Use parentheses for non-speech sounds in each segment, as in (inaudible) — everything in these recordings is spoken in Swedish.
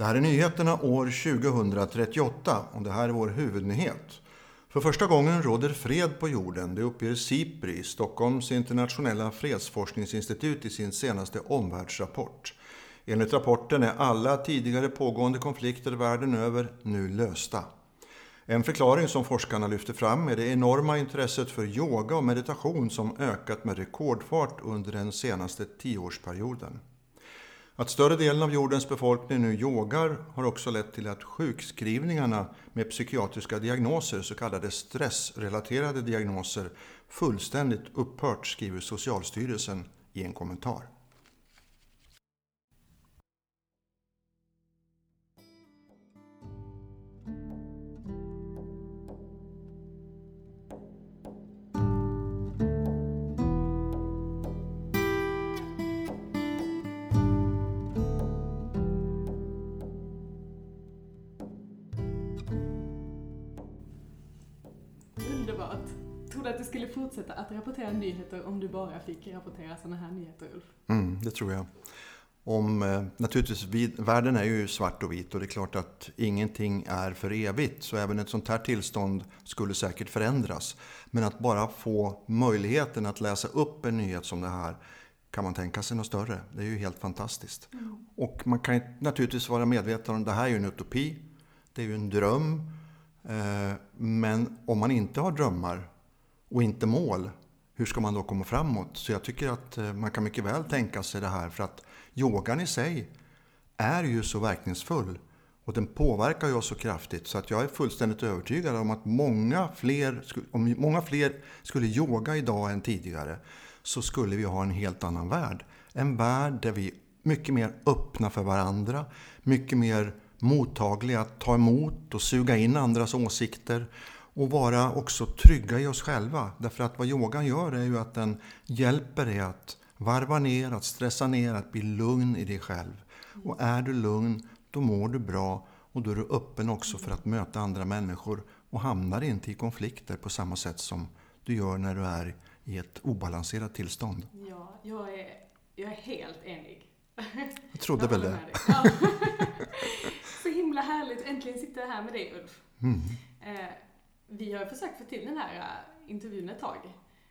Det här är nyheterna år 2038 och det här är vår huvudnyhet. För första gången råder fred på jorden, det uppger SIPRI, Stockholms internationella fredsforskningsinstitut i sin senaste omvärldsrapport. Enligt rapporten är alla tidigare pågående konflikter världen över nu lösta. En förklaring som forskarna lyfter fram är det enorma intresset för yoga och meditation som ökat med rekordfart under den senaste tioårsperioden. Att större delen av jordens befolkning nu yogar har också lett till att sjukskrivningarna med psykiatriska diagnoser, så kallade stressrelaterade diagnoser, fullständigt upphört, skriver Socialstyrelsen i en kommentar. Tror du att du skulle fortsätta att rapportera nyheter om du bara fick rapportera sådana här nyheter, Ulf? Mm, det tror jag. Om, eh, naturligtvis, vid, världen är ju svart och vit och det är klart att ingenting är för evigt. Så även ett sånt här tillstånd skulle säkert förändras. Men att bara få möjligheten att läsa upp en nyhet som det här kan man tänka sig något större. Det är ju helt fantastiskt. Mm. Och man kan naturligtvis vara medveten om att det här är ju en utopi. Det är ju en dröm. Eh, men om man inte har drömmar och inte mål, hur ska man då komma framåt? Så jag tycker att eh, man kan mycket väl tänka sig det här för att yogan i sig är ju så verkningsfull och den påverkar ju oss så kraftigt så att jag är fullständigt övertygad om att många fler, om många fler skulle yoga idag än tidigare så skulle vi ha en helt annan värld. En värld där vi är mycket mer öppna för varandra, mycket mer mottagliga att ta emot och suga in andras åsikter och vara också trygga i oss själva. Därför att vad yogan gör är ju att den hjälper dig att varva ner, att stressa ner, att bli lugn i dig själv. Och är du lugn, då mår du bra och då är du öppen också för att möta andra människor och hamnar inte i konflikter på samma sätt som du gör när du är i ett obalanserat tillstånd. Ja, jag är, jag är helt enig. Jag trodde väl det. Ja. (laughs) Så himla härligt att äntligen sitta här med dig Ulf. Mm. Eh, vi har försökt få till den här äh, intervjun ett tag.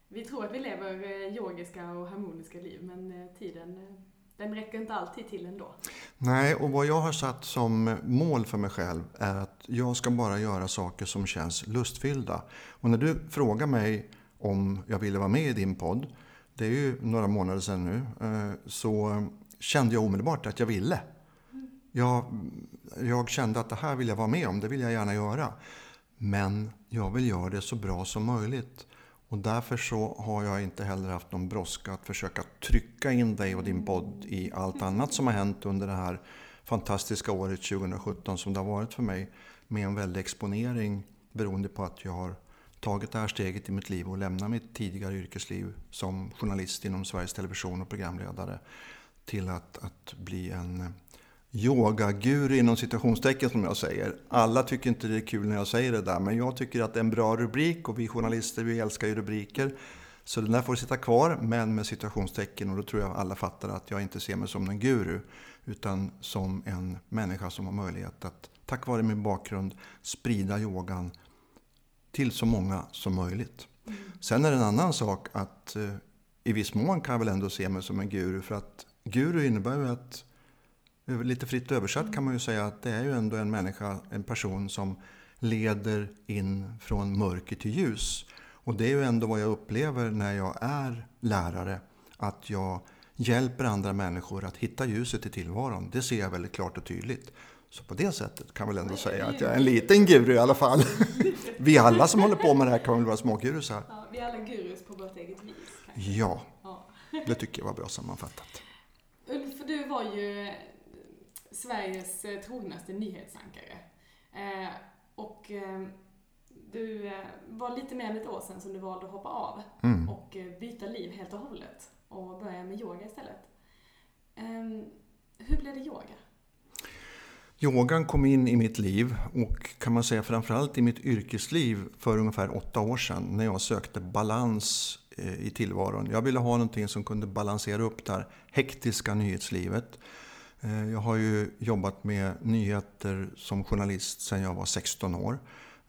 Vi tror att vi lever äh, yogiska och harmoniska liv, men äh, tiden den räcker inte alltid till ändå. Nej, och vad jag har satt som mål för mig själv är att jag ska bara göra saker som känns lustfyllda. Och när du frågar mig om jag ville vara med i din podd, det är ju några månader sedan nu, så kände jag omedelbart att jag ville. Jag, jag kände att det här vill jag vara med om, det vill jag gärna göra. Men jag vill göra det så bra som möjligt. Och därför så har jag inte heller haft någon brådska att försöka trycka in dig och din podd i allt annat som har hänt under det här fantastiska året 2017 som det har varit för mig. Med en väldig exponering beroende på att jag har tagit det här steget i mitt liv och lämnat mitt tidigare yrkesliv som journalist inom Sveriges Television och programledare till att, att bli en yogaguru inom citationstecken som jag säger. Alla tycker inte det är kul när jag säger det där, men jag tycker att det är en bra rubrik och vi journalister vi älskar ju rubriker. Så den där får sitta kvar, men med citationstecken och då tror jag alla fattar att jag inte ser mig som en guru utan som en människa som har möjlighet att tack vare min bakgrund sprida yogan till så många som möjligt. Mm. Sen är det en annan sak att eh, i viss mån kan jag väl ändå se mig som en guru för att guru innebär ju att Lite fritt översatt kan man ju säga att det är ju ändå en människa, en person som leder in från mörker till ljus. Och det är ju ändå vad jag upplever när jag är lärare. Att jag hjälper andra människor att hitta ljuset i tillvaron. Det ser jag väldigt klart och tydligt. Så på det sättet kan jag väl ändå säga att jag är en liten guru i alla fall. (laughs) Vi alla som håller på med det här kan väl vara smågurus här. Ja, vi är alla gurus på vårt eget vis. Ja, det tycker jag var bra sammanfattat. Ulf, du var ju Sveriges eh, trognaste nyhetsankare. Eh, och eh, du var lite mer än ett år sedan som du valde att hoppa av mm. och byta liv helt och hållet och börja med yoga istället. Ehm, hur blev det yoga? Yogan kom in i mitt liv och kan man säga framförallt i mitt yrkesliv för ungefär åtta år sedan när jag sökte balans i tillvaron. Jag ville ha någonting som kunde balansera upp det här hektiska nyhetslivet Eh, jag har ju jobbat med nyheter som journalist sedan jag var 16 år.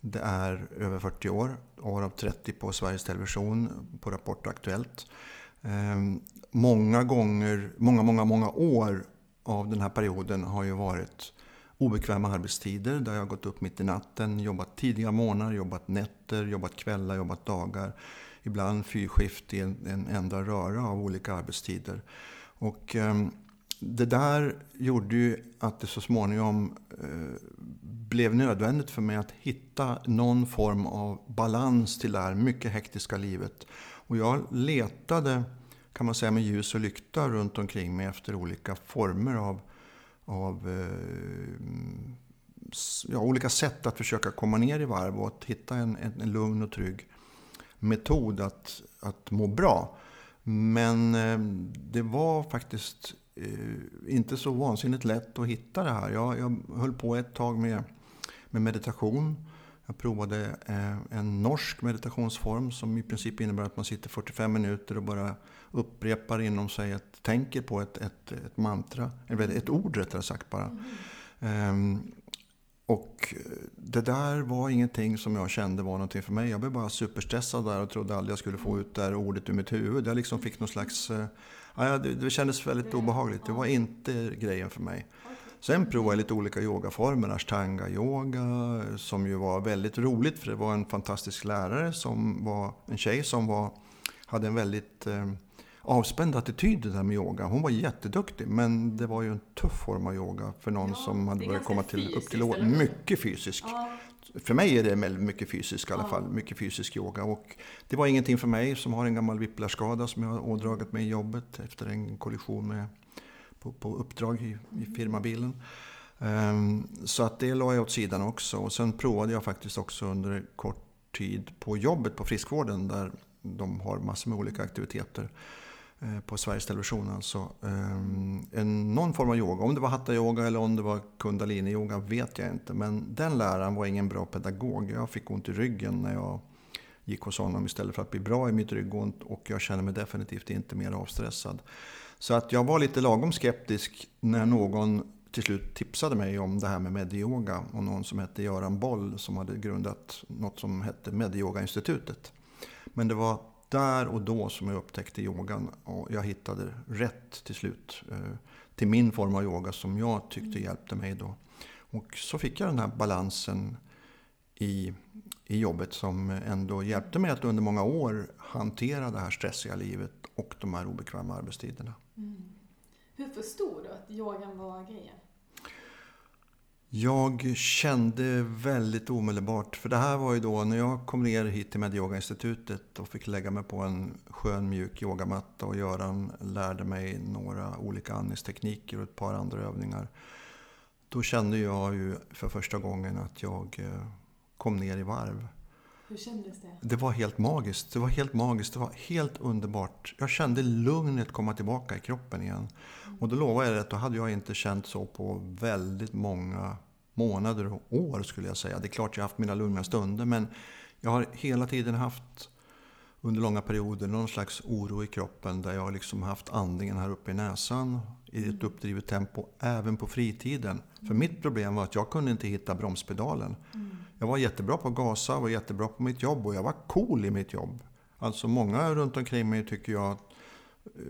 Det är över 40 år, av 30 på Sveriges Television på Rapport och Aktuellt. Ehm, många gånger, många, många, många år av den här perioden har ju varit obekväma arbetstider där jag har gått upp mitt i natten, jobbat tidiga morgnar, jobbat nätter, jobbat kvällar, jobbat dagar. Ibland fyrskift i en, en enda röra av olika arbetstider. Och, eh, det där gjorde ju att det så småningom eh, blev nödvändigt för mig att hitta någon form av balans till det här mycket hektiska livet. Och jag letade, kan man säga med ljus och lykta runt omkring mig efter olika former av, av eh, ja, olika sätt att försöka komma ner i varv och att hitta en, en, en lugn och trygg metod att, att må bra. Men eh, det var faktiskt Eh, inte så vansinnigt lätt att hitta det här. Jag, jag höll på ett tag med, med meditation. Jag provade eh, en norsk meditationsform som i princip innebär att man sitter 45 minuter och bara upprepar inom sig, ett, tänker på ett, ett, ett mantra, eller ett ord rättare sagt bara. Mm. Och det där var ingenting som jag kände var någonting för mig. Jag blev bara superstressad där och trodde aldrig jag skulle få ut det här ordet ur mitt huvud. Jag liksom fick någon slags... Eh, Ja, det, det kändes väldigt obehagligt. Det var inte grejen för mig. Sen provade jag lite olika yogaformer, ashtanga yoga, som ju var väldigt roligt för det var en fantastisk lärare som var en tjej som var, hade en väldigt eh, avspänd attityd det där med yoga. Hon var jätteduktig men det var ju en tuff form av yoga för någon ja, som hade börjat komma till, upp till år. Mycket fysisk. Ja. För mig är det mycket fysisk i alla fall. Mycket fysisk yoga. Och det var ingenting för mig som har en gammal whiplashskada som jag har ådragit mig i jobbet efter en kollision med, på, på uppdrag i, i firmabilen. Um, så att det la jag åt sidan också. Och sen provade jag faktiskt också under kort tid på jobbet på friskvården där de har massor med olika aktiviteter. Eh, på Sveriges Television alltså. Ehm, en, någon form av yoga. Om det var hatta-yoga eller om det var kundalini-yoga vet jag inte. Men den läraren var ingen bra pedagog. Jag fick ont i ryggen när jag gick hos honom istället för att bli bra i mitt ryggont. Och jag känner mig definitivt inte mer avstressad. Så att jag var lite lagom skeptisk när någon till slut tipsade mig om det här med medyoga. Och någon som hette Göran Boll som hade grundat något som hette Medyoga-institutet. Men det var där och då som jag upptäckte yogan och jag hittade rätt till slut eh, till min form av yoga som jag tyckte mm. hjälpte mig då. Och så fick jag den här balansen i, i jobbet som ändå hjälpte mig att under många år hantera det här stressiga livet och de här obekväma arbetstiderna. Mm. Hur förstod du att yogan var grejen? Jag kände väldigt omedelbart, för det här var ju då när jag kom ner hit till Medyoga-institutet och fick lägga mig på en skön mjuk yogamatta och Göran lärde mig några olika andningstekniker och ett par andra övningar. Då kände jag ju för första gången att jag eh, kom ner i varv. Hur kändes det? Det var helt magiskt. Det var helt magiskt. Det var helt underbart. Jag kände lugnet komma tillbaka i kroppen igen. Mm. Och då lovar jag att då hade jag inte känt så på väldigt många månader och år skulle jag säga. Det är klart jag har haft mina lugna stunder men jag har hela tiden haft under långa perioder någon slags oro i kroppen där jag liksom haft andningen här uppe i näsan i ett uppdrivet tempo även på fritiden. För mitt problem var att jag kunde inte hitta bromspedalen. Mm. Jag var jättebra på att gasa, var jättebra på mitt jobb och jag var cool i mitt jobb. Alltså många runt omkring mig tycker jag eh,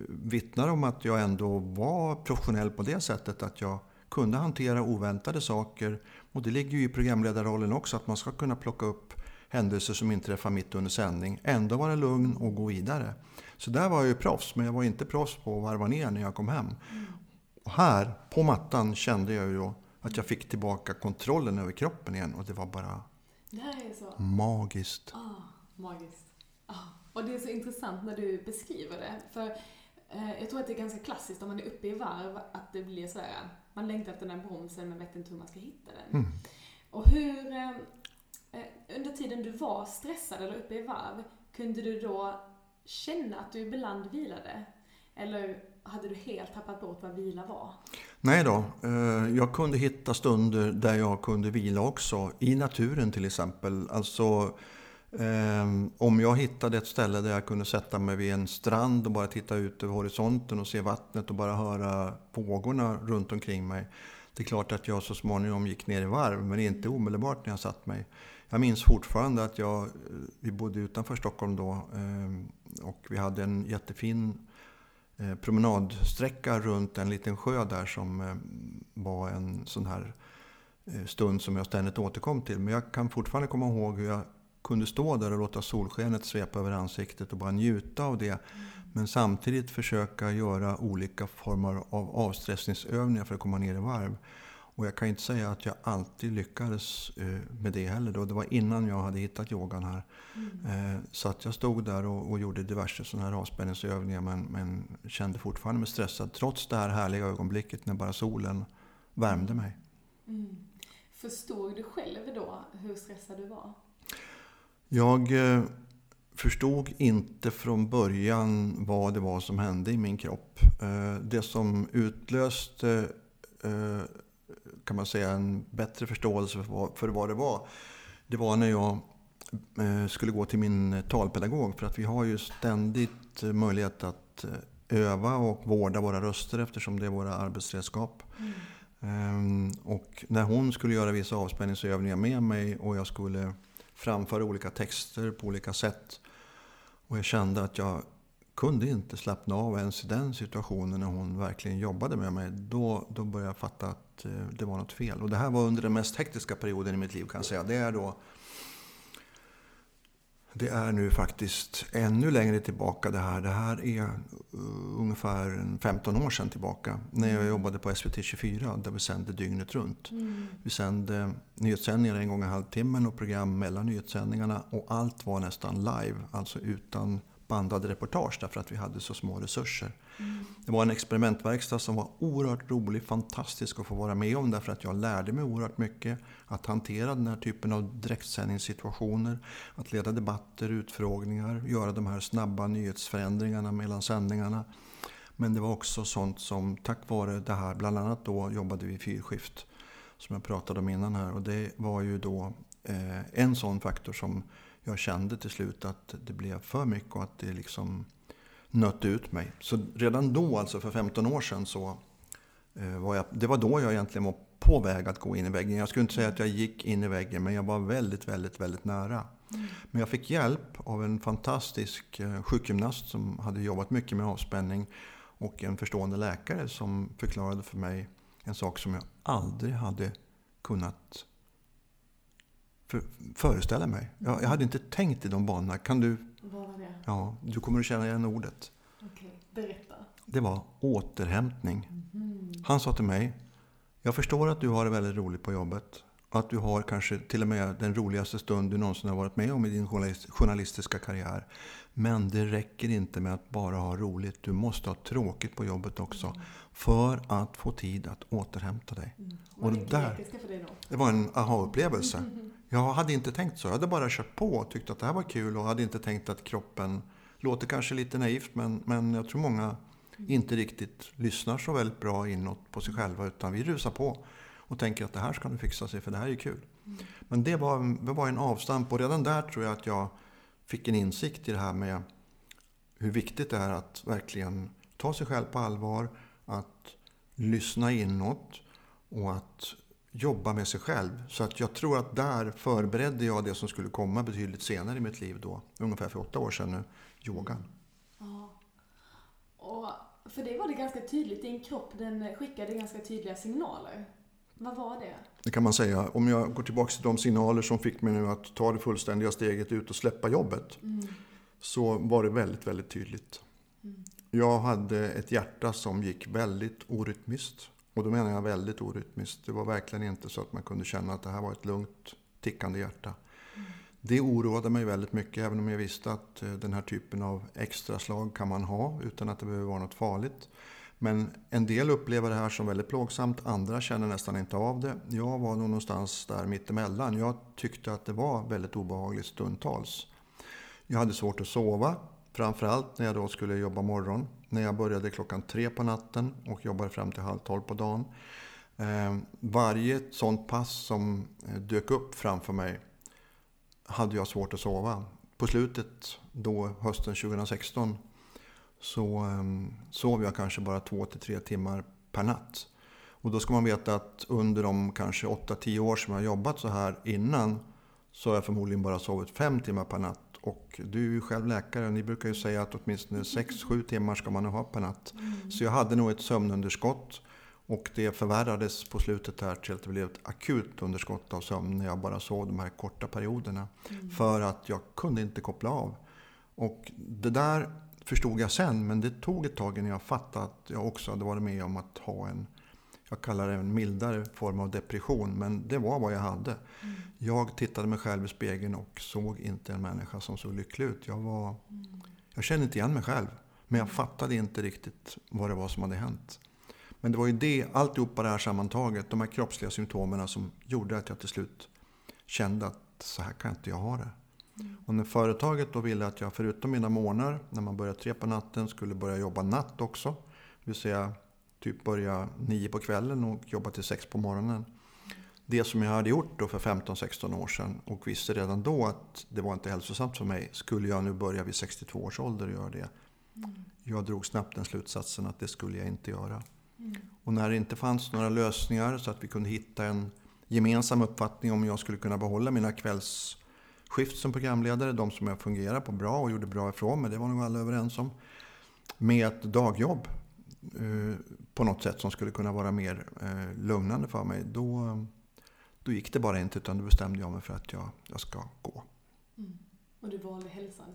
vittnar om att jag ändå var professionell på det sättet att jag kunde hantera oväntade saker. Och det ligger ju i programledarrollen också att man ska kunna plocka upp händelser som inträffar mitt under sändning, ändå vara lugn och gå vidare. Så där var jag ju proffs, men jag var inte proffs på att varva ner när jag kom hem. Och här, på mattan, kände jag ju då att jag fick tillbaka kontrollen över kroppen igen och det var bara det magiskt. Ah, magiskt. Ah. Och det är så intressant när du beskriver det. För jag tror att det är ganska klassiskt om man är uppe i varv, att det blir så här, man längtar efter den här bromsen men vet inte hur man ska hitta den. Mm. Och hur, eh, eh, under tiden du var stressad eller uppe i varv, kunde du då känna att du ibland vilade? Eller hade du helt tappat bort vad vila var? Nej då, eh, jag kunde hitta stunder där jag kunde vila också. I naturen till exempel. Alltså Ehm, om jag hittade ett ställe där jag kunde sätta mig vid en strand och bara titta ut över horisonten och se vattnet och bara höra vågorna runt omkring mig. Det är klart att jag så småningom gick ner i varv, men inte omedelbart när jag satt mig. Jag minns fortfarande att jag, eh, vi bodde utanför Stockholm då ehm, och vi hade en jättefin eh, promenadsträcka runt en liten sjö där som eh, var en sån här stund som jag ständigt återkom till. Men jag kan fortfarande komma ihåg hur jag kunde stå där och låta solskenet svepa över ansiktet och bara njuta av det. Men samtidigt försöka göra olika former av avstressningsövningar för att komma ner i varv. Och jag kan inte säga att jag alltid lyckades eh, med det heller. Då. Det var innan jag hade hittat yogan här. Mm. Eh, så att jag stod där och, och gjorde diverse sådana här avspänningsövningar men, men, kände fortfarande mig stressad. Trots det här härliga ögonblicket när bara solen värmde mig. Mm. Förstod du själv då hur stressad du var? Jag eh, förstod inte från början vad det var som hände i min kropp. Eh, det som utlöste eh, kan man säga en bättre förståelse för vad det var. Det var när jag skulle gå till min talpedagog för att vi har ju ständigt möjlighet att öva och vårda våra röster eftersom det är våra arbetsredskap. Mm. Ehm, och när hon skulle göra vissa avspänningsövningar med mig och jag skulle framföra olika texter på olika sätt. Och jag kände att jag kunde inte slappna av ens i den situationen när hon verkligen jobbade med mig. Då, då började jag fatta att eh, det var något fel. Och det här var under den mest hektiska perioden i mitt liv kan jag säga. Det är då det är nu faktiskt ännu längre tillbaka det här. Det här är uh, ungefär 15 år sedan tillbaka. När jag mm. jobbade på SVT 24 där vi sände dygnet runt. Mm. Vi sände nyhetssändningar en gång i halvtimmen och program mellan nyhetssändningarna. Och allt var nästan live, alltså utan bandade reportage därför att vi hade så små resurser. Mm. Det var en experimentverkstad som var oerhört rolig, fantastisk att få vara med om därför att jag lärde mig oerhört mycket. Att hantera den här typen av direktsändningssituationer, att leda debatter, utfrågningar, göra de här snabba nyhetsförändringarna mellan sändningarna. Men det var också sånt som tack vare det här, bland annat då jobbade vi fyrskift som jag pratade om innan här och det var ju då en sån faktor som jag kände till slut att det blev för mycket och att det liksom nötte ut mig. Så redan då, alltså för 15 år sedan, så eh, var jag, det var då jag egentligen var på väg att gå in i väggen. Jag skulle inte säga att jag gick in i väggen, men jag var väldigt, väldigt, väldigt nära. Mm. Men jag fick hjälp av en fantastisk eh, sjukgymnast som hade jobbat mycket med avspänning och en förstående läkare som förklarade för mig en sak som jag aldrig hade kunnat för, föreställa mig. Jag, jag, hade inte tänkt i de banorna. Kan du? Vad var det? Ja, du kommer att känna igen ordet. Okej, berätta. Det var återhämtning. Mm. Han sa till mig, jag förstår att du har det väldigt roligt på jobbet. Att du har kanske till och med den roligaste stund du någonsin har varit med om i din journalistiska karriär. Men det räcker inte med att bara ha roligt. Du måste ha tråkigt på jobbet också. Mm. För att få tid att återhämta dig. Mm. Vad och det där? Det var en aha-upplevelse. (laughs) Jag hade inte tänkt så. Jag hade bara kört på och tyckt att det här var kul och hade inte tänkt att kroppen låter kanske lite naivt men, men jag tror många inte riktigt lyssnar så väldigt bra inåt på sig själva utan vi rusar på och tänker att det här ska nu fixa sig för det här är kul. Mm. Men det var, det var en avstamp och redan där tror jag att jag fick en insikt i det här med hur viktigt det är att verkligen ta sig själv på allvar, att lyssna inåt och att jobba med sig själv. Så att jag tror att där förberedde jag det som skulle komma betydligt senare i mitt liv då, ungefär för åtta år sedan nu, yogan. Ja. Och för det var det ganska tydligt, din kropp den skickade ganska tydliga signaler. Vad var det? Det kan man säga. Om jag går tillbaka till de signaler som fick mig nu att ta det fullständiga steget ut och släppa jobbet. Mm. Så var det väldigt, väldigt tydligt. Mm. Jag hade ett hjärta som gick väldigt orytmiskt. Och då menar jag väldigt orytmiskt. Det var verkligen inte så att man kunde känna att det här var ett lugnt tickande hjärta. Mm. Det oroade mig väldigt mycket, även om jag visste att eh, den här typen av extra slag kan man ha utan att det behöver vara något farligt. Men en del upplever det här som väldigt plågsamt, andra känner nästan inte av det. Jag var nog någonstans där mittemellan. Jag tyckte att det var väldigt obehagligt stundtals. Jag hade svårt att sova, framförallt när jag då skulle jobba morgon när jag började klockan tre på natten och jobbade fram till halv tolv på dagen. Ehm, varje sånt pass som eh, dök upp framför mig hade jag svårt att sova. På slutet, då hösten 2016, så ehm, sov jag kanske bara två till tre timmar per natt. Och då ska man veta att under de kanske 8-10 år som jag har jobbat så här innan så har jag förmodligen bara sovit fem timmar per natt. Och du är ju själv läkare och ni brukar ju säga att åtminstone 6-7 timmar ska man ha per natt. Mm. Så jag hade nog ett sömnunderskott. Och det förvärrades på slutet här till att det blev ett akut underskott av sömn när jag bara sov de här korta perioderna. Mm. För att jag kunde inte koppla av. Och det där förstod jag sen, men det tog ett tag innan jag fattade att jag också hade varit med om att ha en, jag kallar det en mildare form av depression, men det var vad jag hade. Mm. Jag tittade mig själv i spegeln och såg inte en människa som såg lycklig ut. Jag, var, mm. jag kände inte igen mig själv, men jag fattade inte riktigt vad det var som hade hänt. Men det var ju det, alltihopa det här sammantaget, de här kroppsliga symptomen som gjorde att jag till slut kände att så här kan inte jag ha det. Mm. Och när företaget då ville att jag förutom mina månader, när man börjar tre på natten, skulle börja jobba natt också. Det vill säga typ börja nio på kvällen och jobba till sex på morgonen. Det som jag hade gjort då för 15-16 år sedan och visste redan då att det var inte hälsosamt för mig, skulle jag nu börja vid 62 års ålder och göra det. Mm. Jag drog snabbt den slutsatsen att det skulle jag inte göra. Mm. Och när det inte fanns några lösningar så att vi kunde hitta en gemensam uppfattning om jag skulle kunna behålla mina kvällsskift som programledare, de som jag fungerade på bra och gjorde bra ifrån mig, det var nog alla överens om. Med ett dagjobb på något sätt som skulle kunna vara mer eh, lugnande för mig, då, då gick det bara inte utan då bestämde jag mig för att jag, jag ska gå. Mm. Och du valde hälsan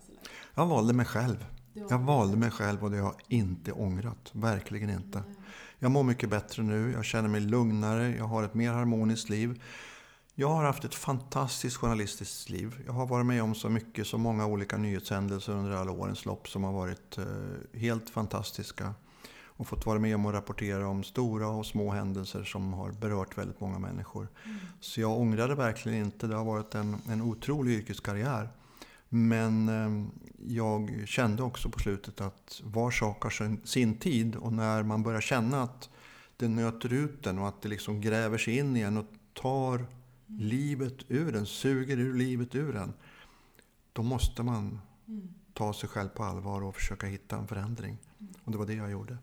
Jag valde mig själv. Jag valde mig själv och det har jag inte ångrat. Verkligen inte. Mm. Jag mår mycket bättre nu, jag känner mig lugnare, jag har ett mer harmoniskt liv. Jag har haft ett fantastiskt journalistiskt liv. Jag har varit med om så mycket, så många olika nyhetshändelser under alla årens lopp som har varit eh, helt fantastiska. Och fått vara med om att rapportera om stora och små händelser som har berört väldigt många människor. Mm. Så jag ångrar det verkligen inte. Det har varit en, en otrolig yrkeskarriär. Men eh, jag kände också på slutet att var sak har sin tid och när man börjar känna att det nöter ut den och att det liksom gräver sig in igen och tar livet ur den, suger ur livet ur den. Då måste man mm. ta sig själv på allvar och försöka hitta en förändring. Mm. Och det var det jag gjorde.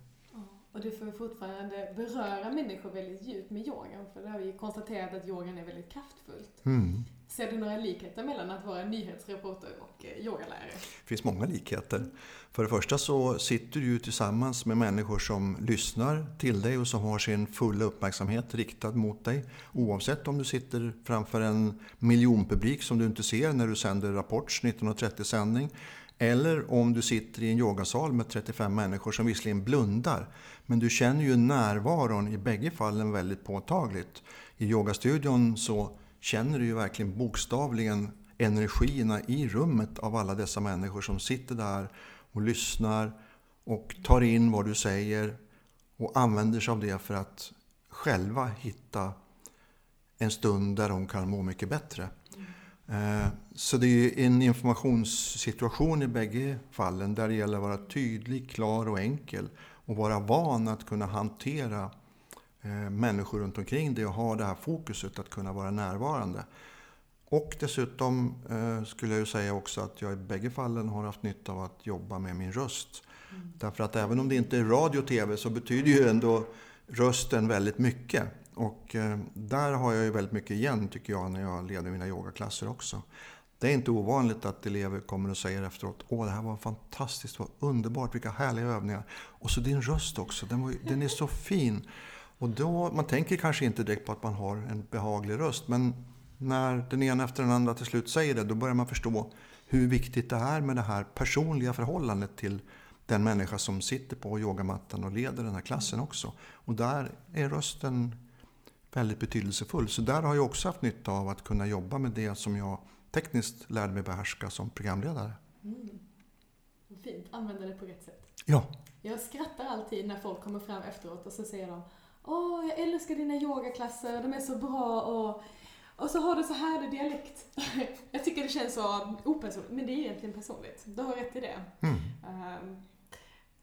Och du får fortfarande beröra människor väldigt djupt med yogan, för det har vi konstaterat att yogan är väldigt kraftfullt. Mm. Ser du några likheter mellan att vara nyhetsreporter och eh, yogalärare? Det finns många likheter. För det första så sitter du ju tillsammans med människor som lyssnar till dig och som har sin fulla uppmärksamhet riktad mot dig. Oavsett om du sitter framför en miljonpublik som du inte ser när du sänder Rapports 1930-sändning eller om du sitter i en yogasal med 35 människor som visserligen blundar, men du känner ju närvaron i bägge fallen väldigt påtagligt. I yogastudion så känner du ju verkligen bokstavligen energierna i rummet av alla dessa människor som sitter där och lyssnar och tar in vad du säger och använder sig av det för att själva hitta en stund där de kan må mycket bättre. Mm så det är en informationssituation i bägge fallen där det gäller att vara tydlig, klar och enkel och vara van att kunna hantera eh, människor runt omkring dig och ha det här fokuset att kunna vara närvarande. Och dessutom eh, skulle jag ju säga också att jag i bägge fallen har haft nytta av att jobba med min röst. Mm. Därför att även om det inte är radio och TV så betyder ju ändå rösten väldigt mycket. Och eh, där har jag ju väldigt mycket igen tycker jag när jag leder mina yogaklasser också. Det är inte ovanligt att elever kommer och säger efteråt Åh, det här var fantastiskt, vad underbart, vilka härliga övningar. Och så din röst också, den, var, den är så fin. Och då, man tänker kanske inte direkt på att man har en behaglig röst, men när den ena efter den andra till slut säger det, då börjar man förstå hur viktigt det är med det här personliga förhållandet till den människa som sitter på yogamattan och leder den här klassen också. Och där är rösten väldigt betydelsefull. Så där har jag också haft nytta av att kunna jobba med det som jag tekniskt lärde mig behärska som programledare. Mm. Fint, använda det på rätt sätt. Ja. Jag skrattar alltid när folk kommer fram efteråt och så säger de Åh, jag älskar dina yogaklasser, de är så bra och, och så har du så härlig dialekt. (laughs) jag tycker det känns så opersonligt, men det är egentligen personligt. Du har rätt i det. Mm. Um,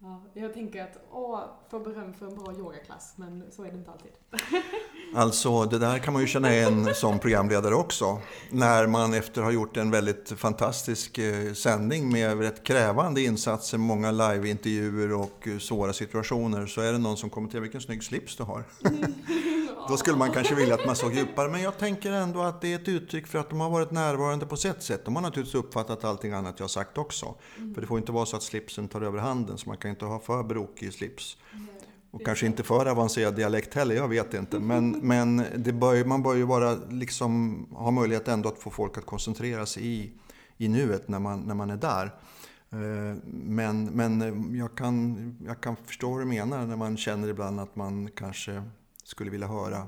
Ja, jag tänker att, åh, få beröm för en bra yogaklass, men så är det inte alltid. (laughs) Alltså, det där kan man ju känna igen som programledare också. När man efter att ha gjort en väldigt fantastisk eh, sändning med rätt krävande insatser, många liveintervjuer och eh, svåra situationer, så är det någon som kommer till vilken snygg slips du har. (laughs) Då skulle man kanske vilja att man såg djupare, men jag tänker ändå att det är ett uttryck för att de har varit närvarande på sitt sätt. De har naturligtvis uppfattat allting annat jag har sagt också. Mm. För det får inte vara så att slipsen tar över handen, så man kan inte ha för brokig slips. Mm. Och kanske inte för avancerad dialekt heller, jag vet inte. Men, (laughs) men det bör, man bör ju vara, liksom, ha möjlighet ändå att få folk att koncentrera sig i, i nuet när man, när man är där. Eh, men, men jag, kan, jag kan förstå vad du menar när man känner ibland att man kanske skulle vilja höra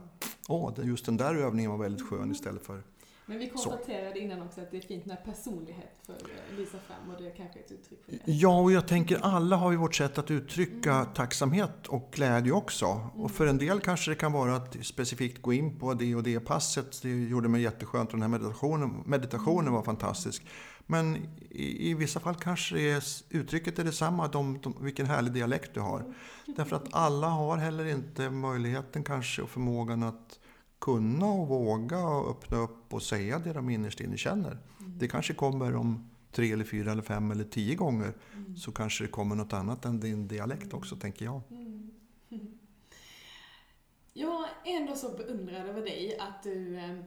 Åh, just den där övningen var väldigt skön istället för men vi konstaterade så. innan också att det är fint när personlighet får lysa fram och det är kanske ett uttryck för det. Ja, och jag tänker alla har ju vårt sätt att uttrycka mm. tacksamhet och glädje också. Mm. Och för en del kanske det kan vara att specifikt gå in på det och det passet. Det gjorde mig jätteskönt och den här meditationen, meditationen mm. var fantastisk. Men i, i, vissa fall kanske är, uttrycket är detsamma, de, de, vilken härlig dialekt du har. Mm. Därför att alla har heller inte möjligheten kanske och förmågan att kunna och våga och öppna upp och säga det de innerst inne känner. Mm. Det kanske kommer om tre eller fyra eller fem eller tio gånger. Mm. Så kanske det kommer något annat än din dialekt också, tänker jag. Mm. (laughs) Jag är ändå så beundrad över dig att du eh,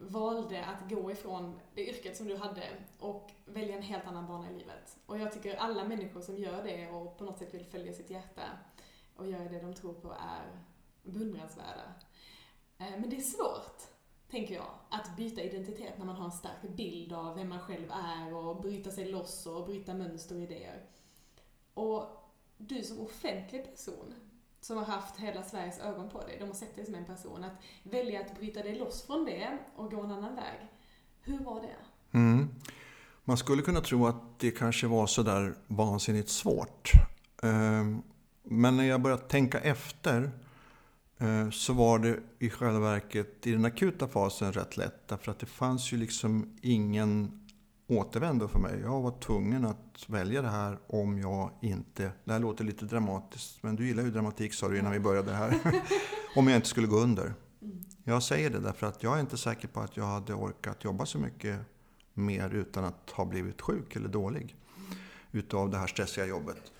valde att gå ifrån det yrket som du hade och välja en helt annan bana i livet. Och jag tycker alla människor som gör det och på något sätt vill följa sitt hjärta och göra det de tror på är beundransvärda. Eh, men det är svårt, tänker jag, att byta identitet när man har en stark bild av vem man själv är och bryta sig loss och bryta mönster och idéer. Och du som offentlig person, som har haft hela Sveriges ögon på dig, de har sett dig som en person, att välja att bryta dig loss från det och gå en annan väg. Hur var det? Mm. Man skulle kunna tro att det kanske var sådär vansinnigt svårt. Ehm, men när jag började tänka efter eh, så var det i själva verket i den akuta fasen rätt lätt. Därför att det fanns ju liksom ingen återvändo för mig. Jag var tvungen att välja det här om jag inte... Det här låter lite dramatiskt, men du gillar ju dramatik sa du innan vi började här. (laughs) om jag inte skulle gå under. Jag säger det därför att jag är inte säker på att jag hade orkat jobba så mycket mer utan att ha blivit sjuk eller dålig utav det här stressiga jobbet.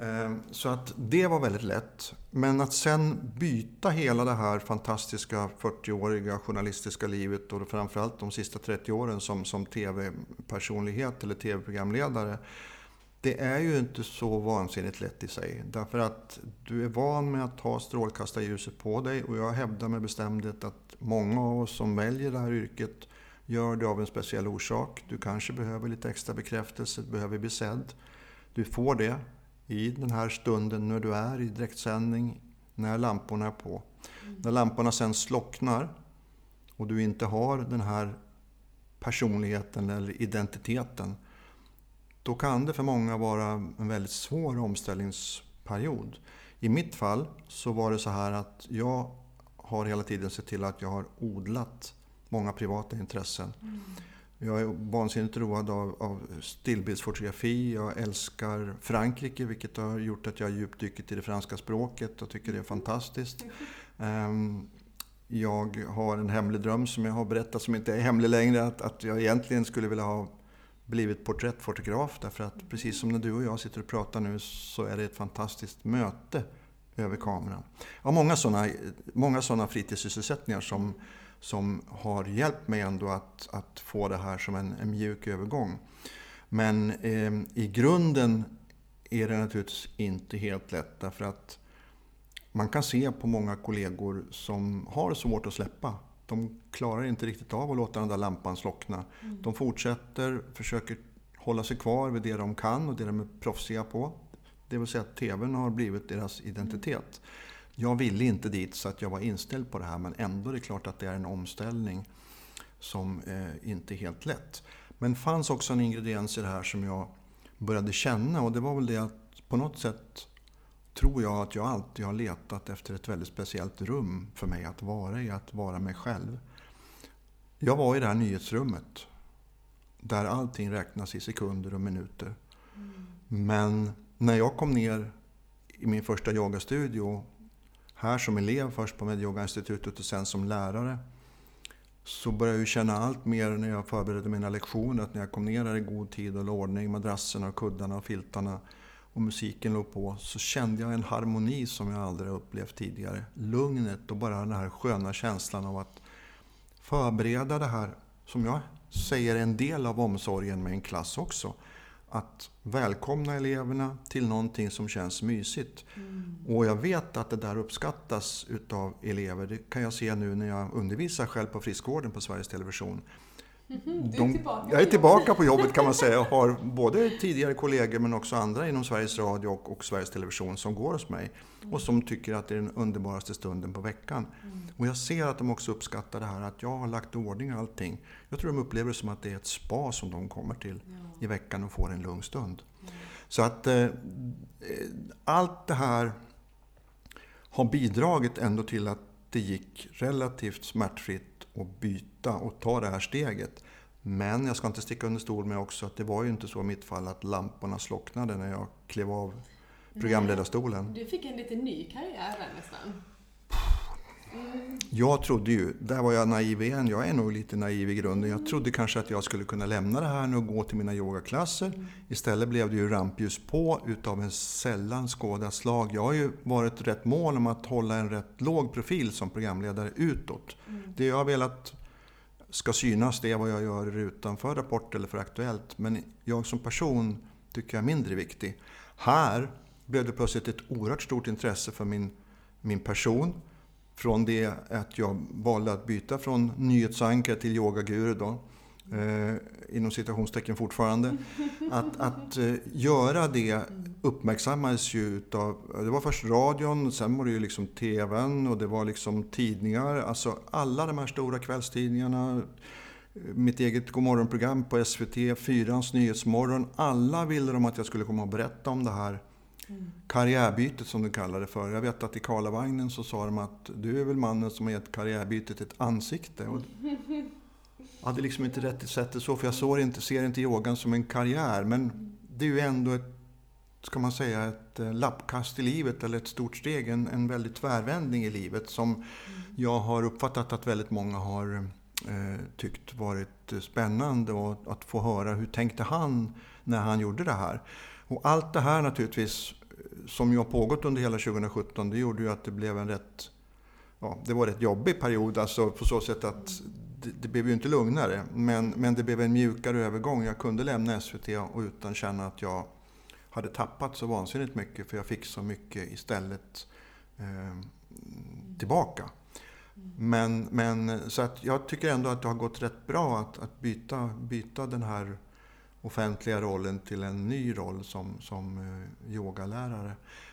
Ehm, så att det var väldigt lätt. Men att sen byta hela det här fantastiska 40-åriga journalistiska livet och framförallt de sista 30 åren som, som tv-personlighet eller tv-programledare. Det är ju inte så vansinnigt lätt i sig. Därför att du är van med att ha strålkastarljuset på dig och jag hävdar med bestämdhet att många av oss som väljer det här yrket gör det av en speciell orsak. Du kanske behöver lite extra bekräftelse, du behöver bli sedd. Du får det i den här stunden när du är i direktsändning, när lamporna är på. Mm. När lamporna sen slocknar och du inte har den här personligheten eller identiteten, då kan det för många vara en väldigt svår omställningsperiod. I mitt fall så var det så här att jag har hela tiden sett till att jag har odlat många privata intressen. Mm. Jag är vansinnigt road av, av stillbildsfotografi. Jag älskar Frankrike vilket har gjort att jag har djupdykt i det franska språket och tycker det är fantastiskt. Um, jag har en hemlig dröm som jag har berättat som inte är hemlig längre. Att, att jag egentligen skulle vilja ha blivit porträttfotograf därför att precis som när du och jag sitter och pratar nu så är det ett fantastiskt möte över kameran. Jag har många sådana många såna fritidssysselsättningar som som har hjälpt mig ändå att, att få det här som en, en mjuk övergång. Men eh, i grunden är det naturligtvis inte helt lätt därför att man kan se på många kollegor som har svårt att släppa. De klarar inte riktigt av att låta den där lampan slockna. Mm. De fortsätter, försöker hålla sig kvar vid det de kan och det de är proffsiga på. Det vill säga att TVn har blivit deras identitet. Jag ville inte dit så att jag var inställd på det här men ändå är det klart att det är en omställning som eh, inte är helt lätt. Men fanns också en ingrediens i det här som jag började känna och det var väl det att på något sätt tror jag att jag alltid har letat efter ett väldigt speciellt rum för mig att vara i, att vara mig själv. Jag var i det här nyhetsrummet där allting räknas i sekunder och minuter. Mm. Men när jag kom ner i min första yogastudio, här som elev, först på Medyoga-institutet och sen som lärare, så började jag känna allt mer när jag förberedde mina lektioner, att när jag kom ner här i god tid och la ordning madrasserna, kuddarna och filtarna och musiken låg på, så kände jag en harmoni som jag aldrig upplevt tidigare. Lugnet och bara den här sköna känslan av att förbereda det här, som jag säger är en del av omsorgen med en klass också att välkomna eleverna till någonting som känns mysigt. Mm. Och jag vet att det där uppskattas utav elever. Det kan jag se nu när jag undervisar själv på friskvården på Sveriges Television. Mm-hmm. Du är tillbaka jag är tillbaka på jobbet kan man säga och har både tidigare kollegor men också andra inom Sveriges Radio och, och Sveriges Television som går hos mig och som tycker att det är den underbaraste stunden på veckan. Mm. Och jag ser att de också uppskattar det här att jag har lagt ordning allting. Jag tror de upplever det som att det är ett spa som de kommer till ja. i veckan och får en lugn stund. Så att eh, allt det här har bidragit ändå till att det gick relativt smärtfritt att byta och ta det här steget. Men jag ska inte sticka under stol med också att det var ju inte så i mitt fall att lamporna slocknade när jag klev av programledarstolen. Du fick en lite ny karriär där nästan. Jag trodde ju, där var jag naiv igen, jag är nog lite naiv i grunden. Jag trodde kanske att jag skulle kunna lämna det här nu och gå till mina yogaklasser. Istället blev det ju rampljus på utav en sällan skådat slag. Jag har ju varit rätt mån om att hålla en rätt låg profil som programledare utåt. Mm. Det jag har velat ska synas, det är vad jag gör utanför Rapport eller för Aktuellt. Men jag som person tycker jag är mindre viktig. Här blev det plötsligt ett oerhört stort intresse för min, min person från det att jag valde att byta från nyhetsankare till yogaguru då, eh, inom citationstecken fortfarande. (laughs) Att, att eh, göra det uppmärksammades ju utav, det var först radion, sen var det ju liksom TVn och det var liksom tidningar. Alltså alla de här stora kvällstidningarna, mitt eget Godmorgonprogram på SVT, Fyrans Nyhetsmorgon. Alla ville de att jag skulle komma och berätta om det här Mm. Karriärbytet som du kallar det för. Jag vet att i Karlavagnen så sa de att du är väl mannen som har gett karriärbytet ett ansikte. Och jag hade liksom inte rätt att det så, för jag såg inte, ser inte yogan som en karriär. Men det är ju ändå ett, ska man säga, ett eh, lappkast i livet eller ett stort steg, en, en väldigt tvärvändning i livet som jag har uppfattat att väldigt många har eh, tyckt varit eh, spännande och att få höra hur tänkte han när han gjorde det här. Och allt det här naturligtvis, eh, som ju har pågått under hela 2017, det gjorde ju att det blev en rätt Ja, det var en rätt jobbig period, alltså på så sätt att det, det blev ju inte lugnare. Men, men det blev en mjukare övergång. Jag kunde lämna SVT och utan känna att jag hade tappat så vansinnigt mycket, för jag fick så mycket istället eh, tillbaka. Men, men, så att jag tycker ändå att det har gått rätt bra att, att byta, byta den här offentliga rollen till en ny roll som, som eh, yogalärare.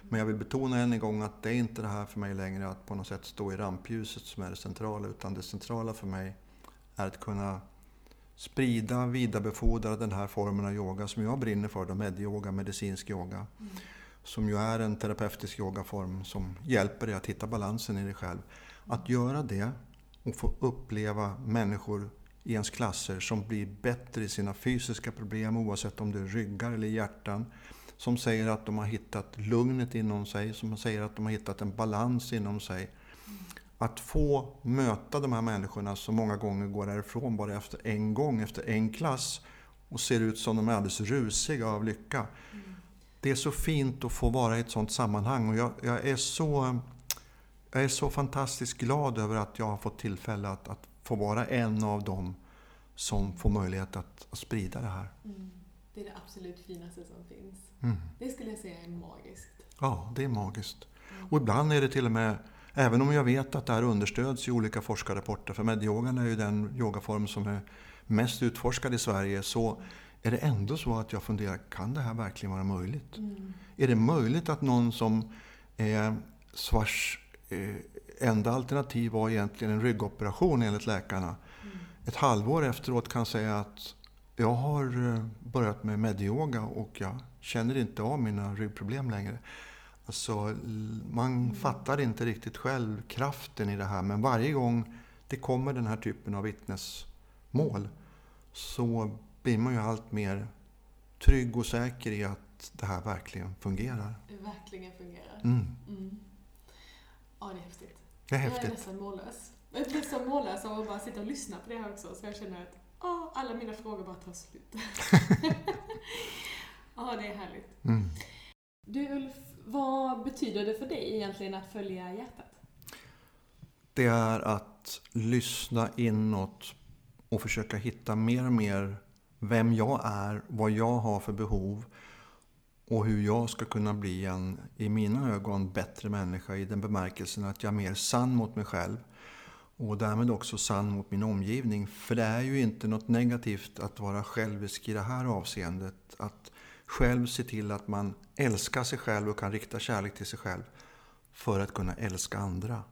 Men jag vill betona än en gång att det är inte det här för mig längre att på något sätt stå i rampljuset som är det centrala, utan det centrala för mig är att kunna sprida, vidarebefordra den här formen av yoga som jag brinner för, då, medyoga, medicinsk yoga. Mm. Som ju är en terapeutisk yogaform som hjälper dig att hitta balansen i dig själv. Att göra det och få uppleva människor i ens klasser som blir bättre i sina fysiska problem oavsett om det är ryggar eller hjärtan. Som säger att de har hittat lugnet inom sig, som säger att de har hittat en balans inom sig. Att få möta de här människorna som många gånger går därifrån bara efter en gång, efter en klass och ser ut som de är alldeles rusiga av lycka. Det är så fint att få vara i ett sådant sammanhang och jag, jag är så jag är så fantastiskt glad över att jag har fått tillfälle att, att få vara en av dem som får möjlighet att, att sprida det här. Mm. Det är det absolut finaste som finns. Mm. Det skulle jag säga är magiskt. Ja, det är magiskt. Mm. Och ibland är det till och med, även om jag vet att det här understöds i olika forskarrapporter, för medyogan är ju den yogaform som är mest utforskad i Sverige, så är det ändå så att jag funderar, kan det här verkligen vara möjligt? Mm. Är det möjligt att någon som är svars enda alternativ var egentligen en ryggoperation enligt läkarna. Mm. Ett halvår efteråt kan säga att jag har eh, börjat med medyoga och jag känner inte av mina ryggproblem längre. Alltså, man mm. fattar inte riktigt själv kraften i det här men varje gång det kommer den här typen av vittnesmål så blir man ju allt mer trygg och säker i att att det här verkligen fungerar. Det verkligen fungerar. Mm. Ja, det är häftigt. Det är Jag är häftigt. nästan mållös. Jag blir så mållös av att bara sitta och lyssna på det här också, så jag känner att åh, alla mina frågor bara tar slut. (laughs) Ja, det är härligt. Mm. Du Ulf, vad betyder det för dig egentligen att följa hjärtat? Det är att lyssna inåt och försöka hitta mer och mer vem jag är, vad jag har för behov och hur jag ska kunna bli en, i mina ögon, bättre människa i den bemärkelsen att jag är mer sann mot mig själv och därmed också sann mot min omgivning. För det är ju inte något negativt att vara självisk i det här avseendet. Att själv se till att man älskar sig själv och kan rikta kärlek till sig själv för att kunna älska andra.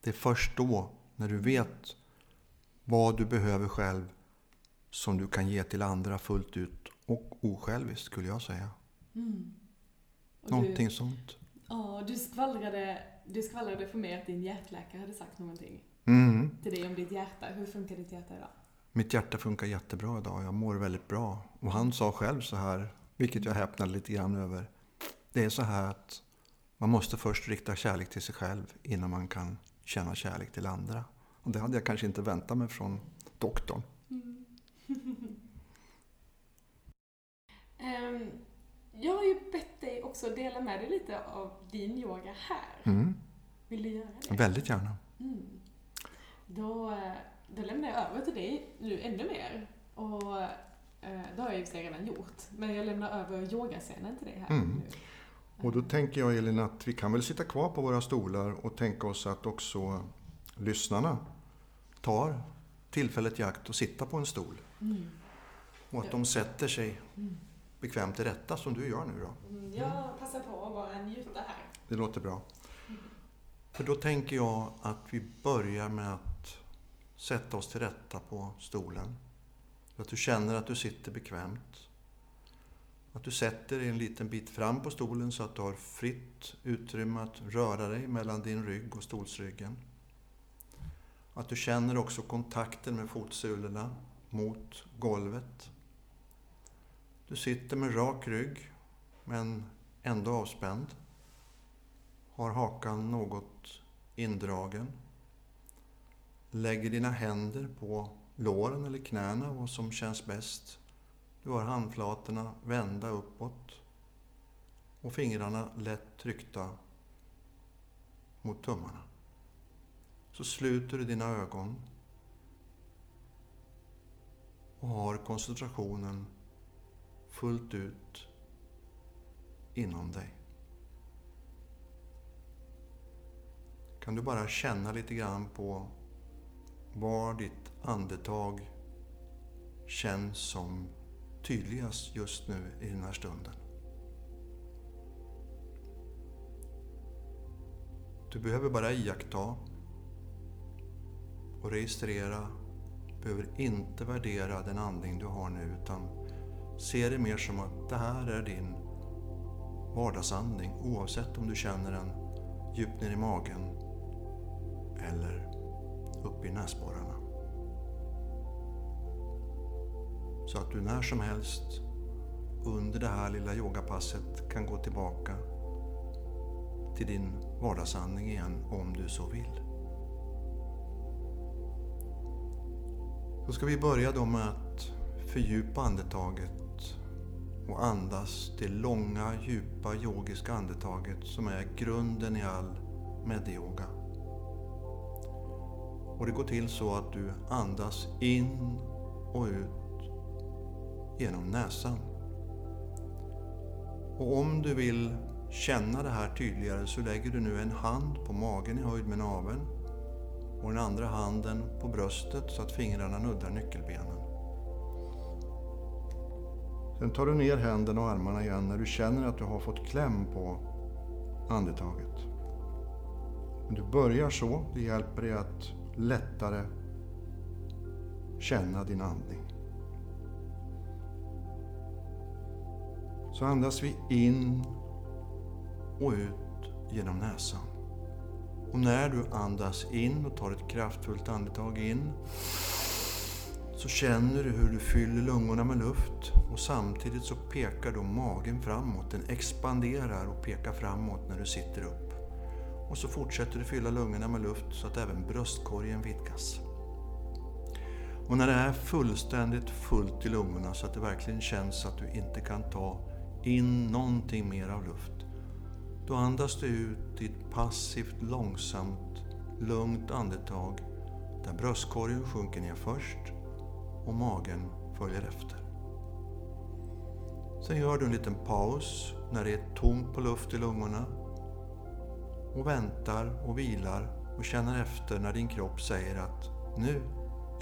Det är först då, när du vet vad du behöver själv, som du kan ge till andra fullt ut och osjälviskt skulle jag säga. Mm. Någonting Du, sånt. ja, du, skvallrade, du skvallrade för mig att din hjärtläkare hade sagt någonting Mm. till dig om ditt hjärta. Hur funkar ditt hjärta idag? Mitt hjärta funkar jättebra idag. Jag mår väldigt bra. Och han sa själv så här, vilket jag häpnade lite grann över. Det är så här att man måste först rikta kärlek till sig själv innan man kan känna kärlek till andra. Och det hade jag kanske inte väntat mig från doktorn. (laughs) Ehm, jag har ju bett dig också dela med dig lite av din yoga här. Mm. Vill du göra det? Väldigt gärna. Mm. Då, eh, då lämnar jag över till dig nu ännu mer. Och eh, det har jag sig redan gjort. Men jag lämnar över yogascenen till dig här Mm. nu. Och då tänker jag Elin att vi kan väl sitta kvar på våra stolar och tänka oss att också lyssnarna tar tillfället i akt och sitta på en stol. Mm. Och att de sätter sig Mm. Bekvämt till rätta som du gör nu då. Mm, Jag passar på att bara njuta här. Det låter bra. För då tänker jag att vi börjar med att sätta oss till rätta på stolen. Att du känner att du sitter bekvämt. Att du sätter dig en liten bit fram på stolen så att du har fritt utrymme att röra dig mellan din rygg och stolsryggen. Att du känner också kontakten med fotsulorna mot golvet. Du sitter med rak rygg men ändå avspänd. Har hakan något indragen. Lägger dina händer på låren eller knäna, vad som känns bäst. Du har handflatorna vända uppåt och fingrarna lätt tryckta mot tummarna. Så sluter du dina ögon och har koncentrationen fullt ut inom dig. Kan du bara känna lite grann på var ditt andetag känns som tydligast just nu i den här stunden. Du behöver bara iaktta och registrera. Du behöver inte värdera den andning du har nu utan se det mer som att det här är din vardagsandning oavsett om du känner den djupt ner i magen eller uppe i näsborrarna. Så att du när som helst under det här lilla yogapasset kan gå tillbaka till din vardagsandning igen om du så vill. Då ska vi börja då med att fördjupa andetaget och andas det långa, djupa yogiska andetaget som är grunden i all medyoga. Och det går till så att du andas in och ut genom näsan. Och om du vill känna det här tydligare så lägger du nu en hand på magen i höjd med naveln och den andra handen på bröstet så att fingrarna nuddar nyckelbenen. Sen tar du ner händerna och armarna igen när du känner att du har fått kläm på andetaget. Du börjar så, det hjälper dig att lättare känna din andning. Så andas vi in och ut genom näsan. Och när du andas in och tar ett kraftfullt andetag in så känner du hur du fyller lungorna med luft och samtidigt så pekar då magen framåt. Den expanderar och pekar framåt när du sitter upp. Och så fortsätter du fylla lungorna med luft så att även bröstkorgen vidgas. Och när det är fullständigt fullt i lungorna så att det verkligen känns att du inte kan ta in någonting mer av luft. Då andas du ut i ett passivt, långsamt, lugnt andetag där bröstkorgen sjunker ner först och magen följer efter. Sen gör du en liten paus när det är tomt på luft i lungorna och väntar och vilar och känner efter när din kropp säger att nu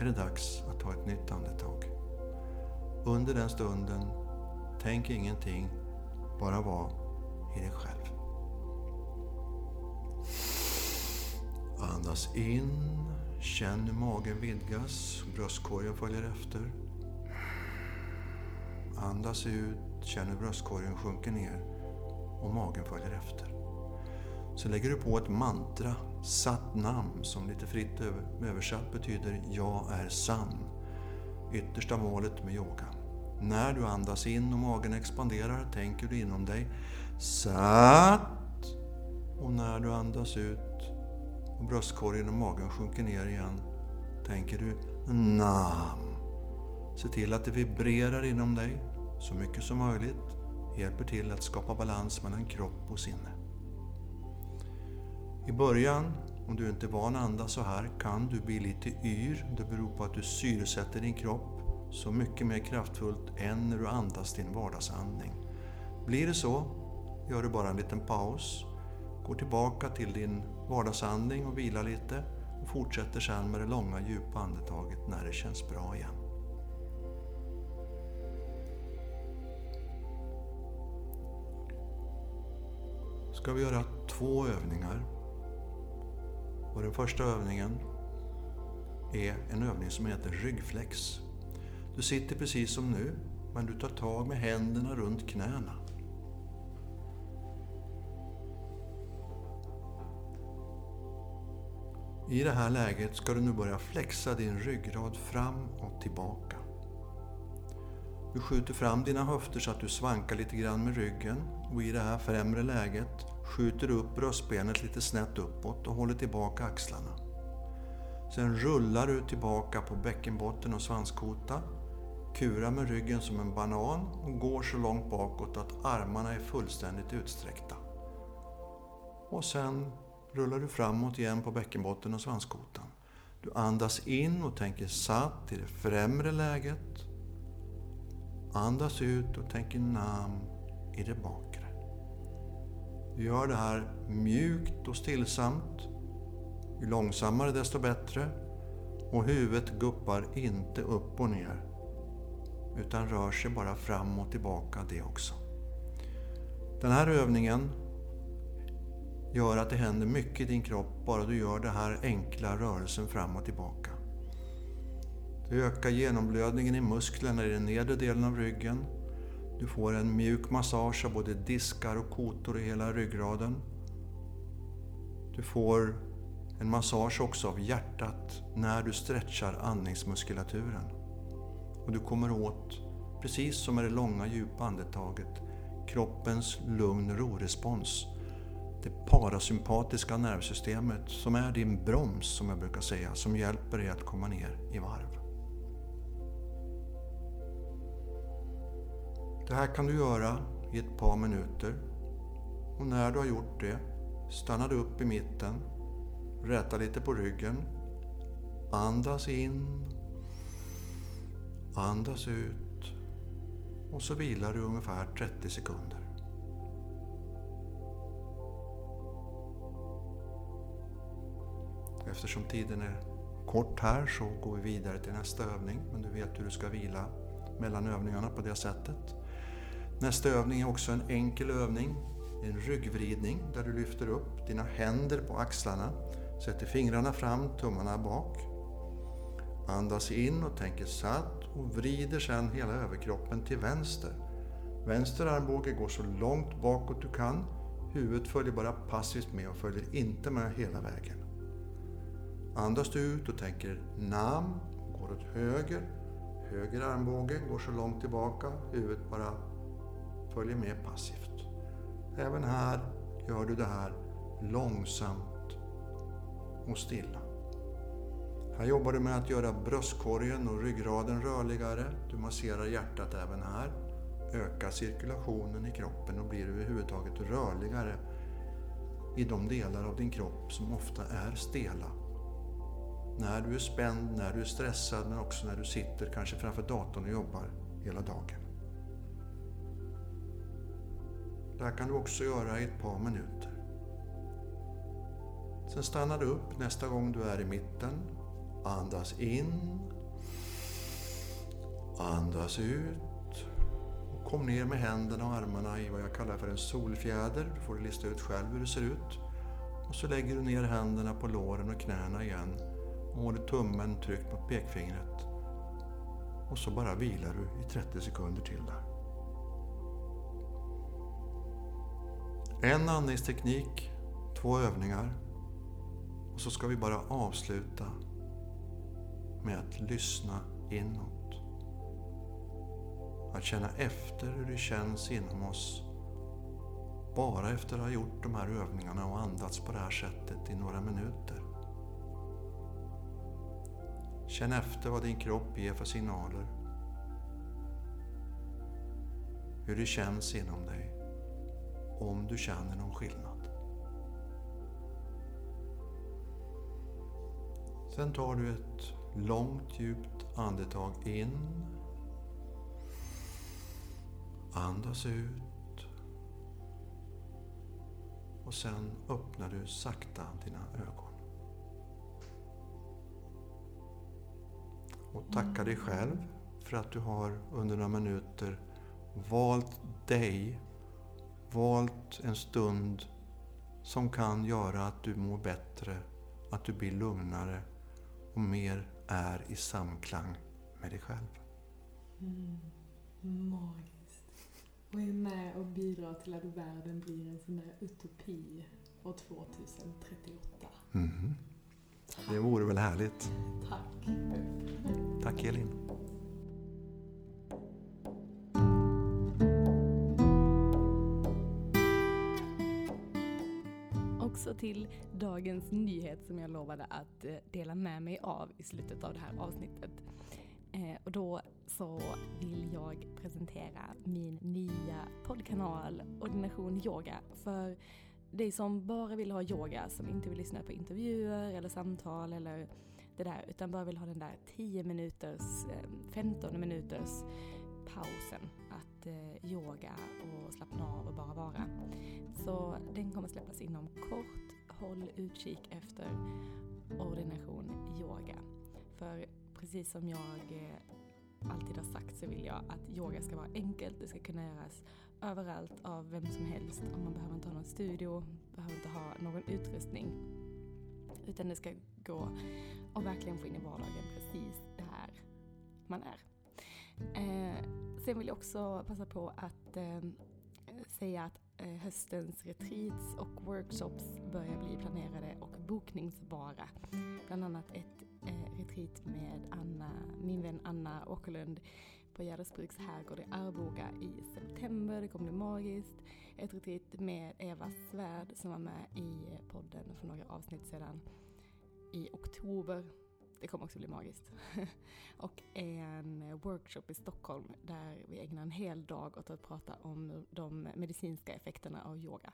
är det dags att ta ett nytt andetag. Under den stunden, tänk ingenting, bara var i dig själv. Andas in, känn hur magen vidgas, bröstkorgen följer efter. Andas ut, känn hur bröstkorgen sjunker ner och magen följer efter. Så lägger du på ett mantra, satt namn, som lite fritt översatt betyder Jag är sann. Yttersta målet med yoga. När du andas in och magen expanderar tänker du inom dig Satt. Och när du andas ut och bröstkorgen och magen sjunker ner igen tänker du Nam. Se till att det vibrerar inom dig så mycket som möjligt. Hjälper till att skapa balans mellan kropp och sinne. I början, om du inte är van att andas så här, kan du bli lite yr. Det beror på att du syresätter din kropp så mycket mer kraftfullt än när du andas din vardagsandning. Blir det så, gör du bara en liten paus, går tillbaka till din vardagsandning och vila lite och fortsätter sedan med det långa djupa andetaget när det känns bra igen. Ska vi göra två övningar och den första övningen är en övning som heter ryggflex. Du sitter precis som nu, men du tar tag med händerna runt knäna. I det här läget ska du nu börja flexa din ryggrad fram och tillbaka. Du skjuter fram dina höfter så att du svankar lite grann med ryggen och i det här främre läget skjuter du upp bröstbenet lite snett uppåt och håller tillbaka axlarna. Sen rullar du tillbaka på bäckenbotten och svanskota, kurar med ryggen som en banan och går så långt bakåt att armarna är fullständigt utsträckta. Och sen rullar du framåt igen på bäckenbotten och svanskotan. Du andas in och tänker satt i det främre läget. Andas ut och tänker nam i det bakre. Du gör det här mjukt och stillsamt. Ju långsammare desto bättre. Och huvudet guppar inte upp och ner. Utan rör sig bara fram och tillbaka det också. Den här övningen gör att det händer mycket i din kropp bara du gör den här enkla rörelsen fram och tillbaka. Du ökar genomblödningen i musklerna i den nedre delen av ryggen du får en mjuk massage av både diskar och kotor i hela ryggraden. Du får en massage också av hjärtat när du stretchar andningsmuskulaturen. Och du kommer åt, precis som med det långa djupa andetaget, kroppens lugn-ro-respons. Det parasympatiska nervsystemet som är din broms, som jag brukar säga, som hjälper dig att komma ner i varv. Det här kan du göra i ett par minuter. Och när du har gjort det, stannar du upp i mitten, räta lite på ryggen, andas in, andas ut och så vilar du ungefär 30 sekunder. Eftersom tiden är kort här så går vi vidare till nästa övning, men du vet hur du ska vila mellan övningarna på det sättet. Nästa övning är också en enkel övning. En ryggvridning där du lyfter upp dina händer på axlarna, sätter fingrarna fram, tummarna bak. Andas in och tänker satt och vrider sedan hela överkroppen till vänster. Vänster armbåge går så långt bakåt du kan. Huvudet följer bara passivt med och följer inte med hela vägen. Andas du ut och tänker nam, går åt höger Höger armbåge går så långt tillbaka, huvudet bara följer med passivt. Även här gör du det här långsamt och stilla. Här jobbar du med att göra bröstkorgen och ryggraden rörligare. Du masserar hjärtat även här. Ökar cirkulationen i kroppen och blir överhuvudtaget rörligare i de delar av din kropp som ofta är stela. När du är spänd, när du är stressad men också när du sitter kanske framför datorn och jobbar hela dagen. Det här kan du också göra i ett par minuter. Sen stannar du upp nästa gång du är i mitten. Andas in. Andas ut. Och kom ner med händerna och armarna i vad jag kallar för en solfjäder. Du får lista ut själv hur det ser ut. Och så lägger du ner händerna på låren och knäna igen. Och håller tummen tryckt mot pekfingret. Och så bara vilar du i 30 sekunder till där. En andningsteknik, två övningar. Och så ska vi bara avsluta med att lyssna inåt. Att känna efter hur det känns inom oss. Bara efter att ha gjort de här övningarna och andats på det här sättet i några minuter. Känn efter vad din kropp ger för signaler. Hur det känns inom dig. Om du känner någon skillnad. Sen tar du ett långt djupt andetag in. Andas ut. Och sen öppnar du sakta dina ögon. Och tacka dig själv för att du har under några minuter valt dig, valt en stund som kan göra att du mår bättre, att du blir lugnare och mer är i samklang med dig själv. Mm. Magiskt. Och är med och bidrar till att världen blir en sån där utopi år 2038. Mm. Det vore väl härligt. Tack. Tack Elin. Också till dagens nyhet som jag lovade att eh, dela med mig av i slutet av det här avsnittet. Eh, och då så vill jag presentera min nya poddkanal Ordination Yoga för dig som bara vill ha yoga, som inte vill lyssna på intervjuer eller samtal eller det där, utan bara vill ha den där 10 minuters, ehm, 15 minuters pausen att eh, yoga och slappna av och bara vara. Så den kommer släppas inom kort. Håll utkik efter ordination yoga. För precis som jag eh, alltid har sagt så vill jag att yoga ska vara enkelt, det ska kunna göras överallt av vem som helst och man behöver inte ha någon studio, behöver inte ha någon utrustning. Utan det ska gå och verkligen få in i vardagen precis där man är. Eh, sen vill jag också passa på att eh, säga att eh, höstens retreats och workshops börjar bli planerade och bokningsbara. Bland annat ett eh, retreat med Anna, min vän Anna Åkerlund på Gärdesbruks herrgård i Arboga i september. Det kommer bli magiskt. Ett retreat med Eva Svärd som var med i podden för några avsnitt sedan i oktober. Det kommer också bli magiskt. (laughs) och en workshop i Stockholm där vi ägnar en hel dag åt att prata om de medicinska effekterna av yoga.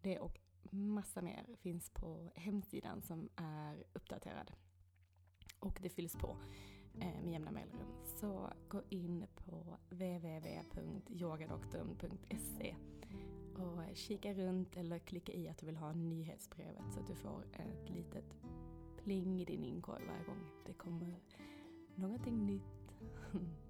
Det och massa mer finns på hemsidan som är uppdaterad. Och det fylls på Eh, med jämna mellanrum. Så gå in på www.yogadoktorn.se och kika runt eller klicka i att du vill ha nyhetsbrevet så att du får ett litet pling i din inkorg varje gång det kommer någonting nytt. (laughs)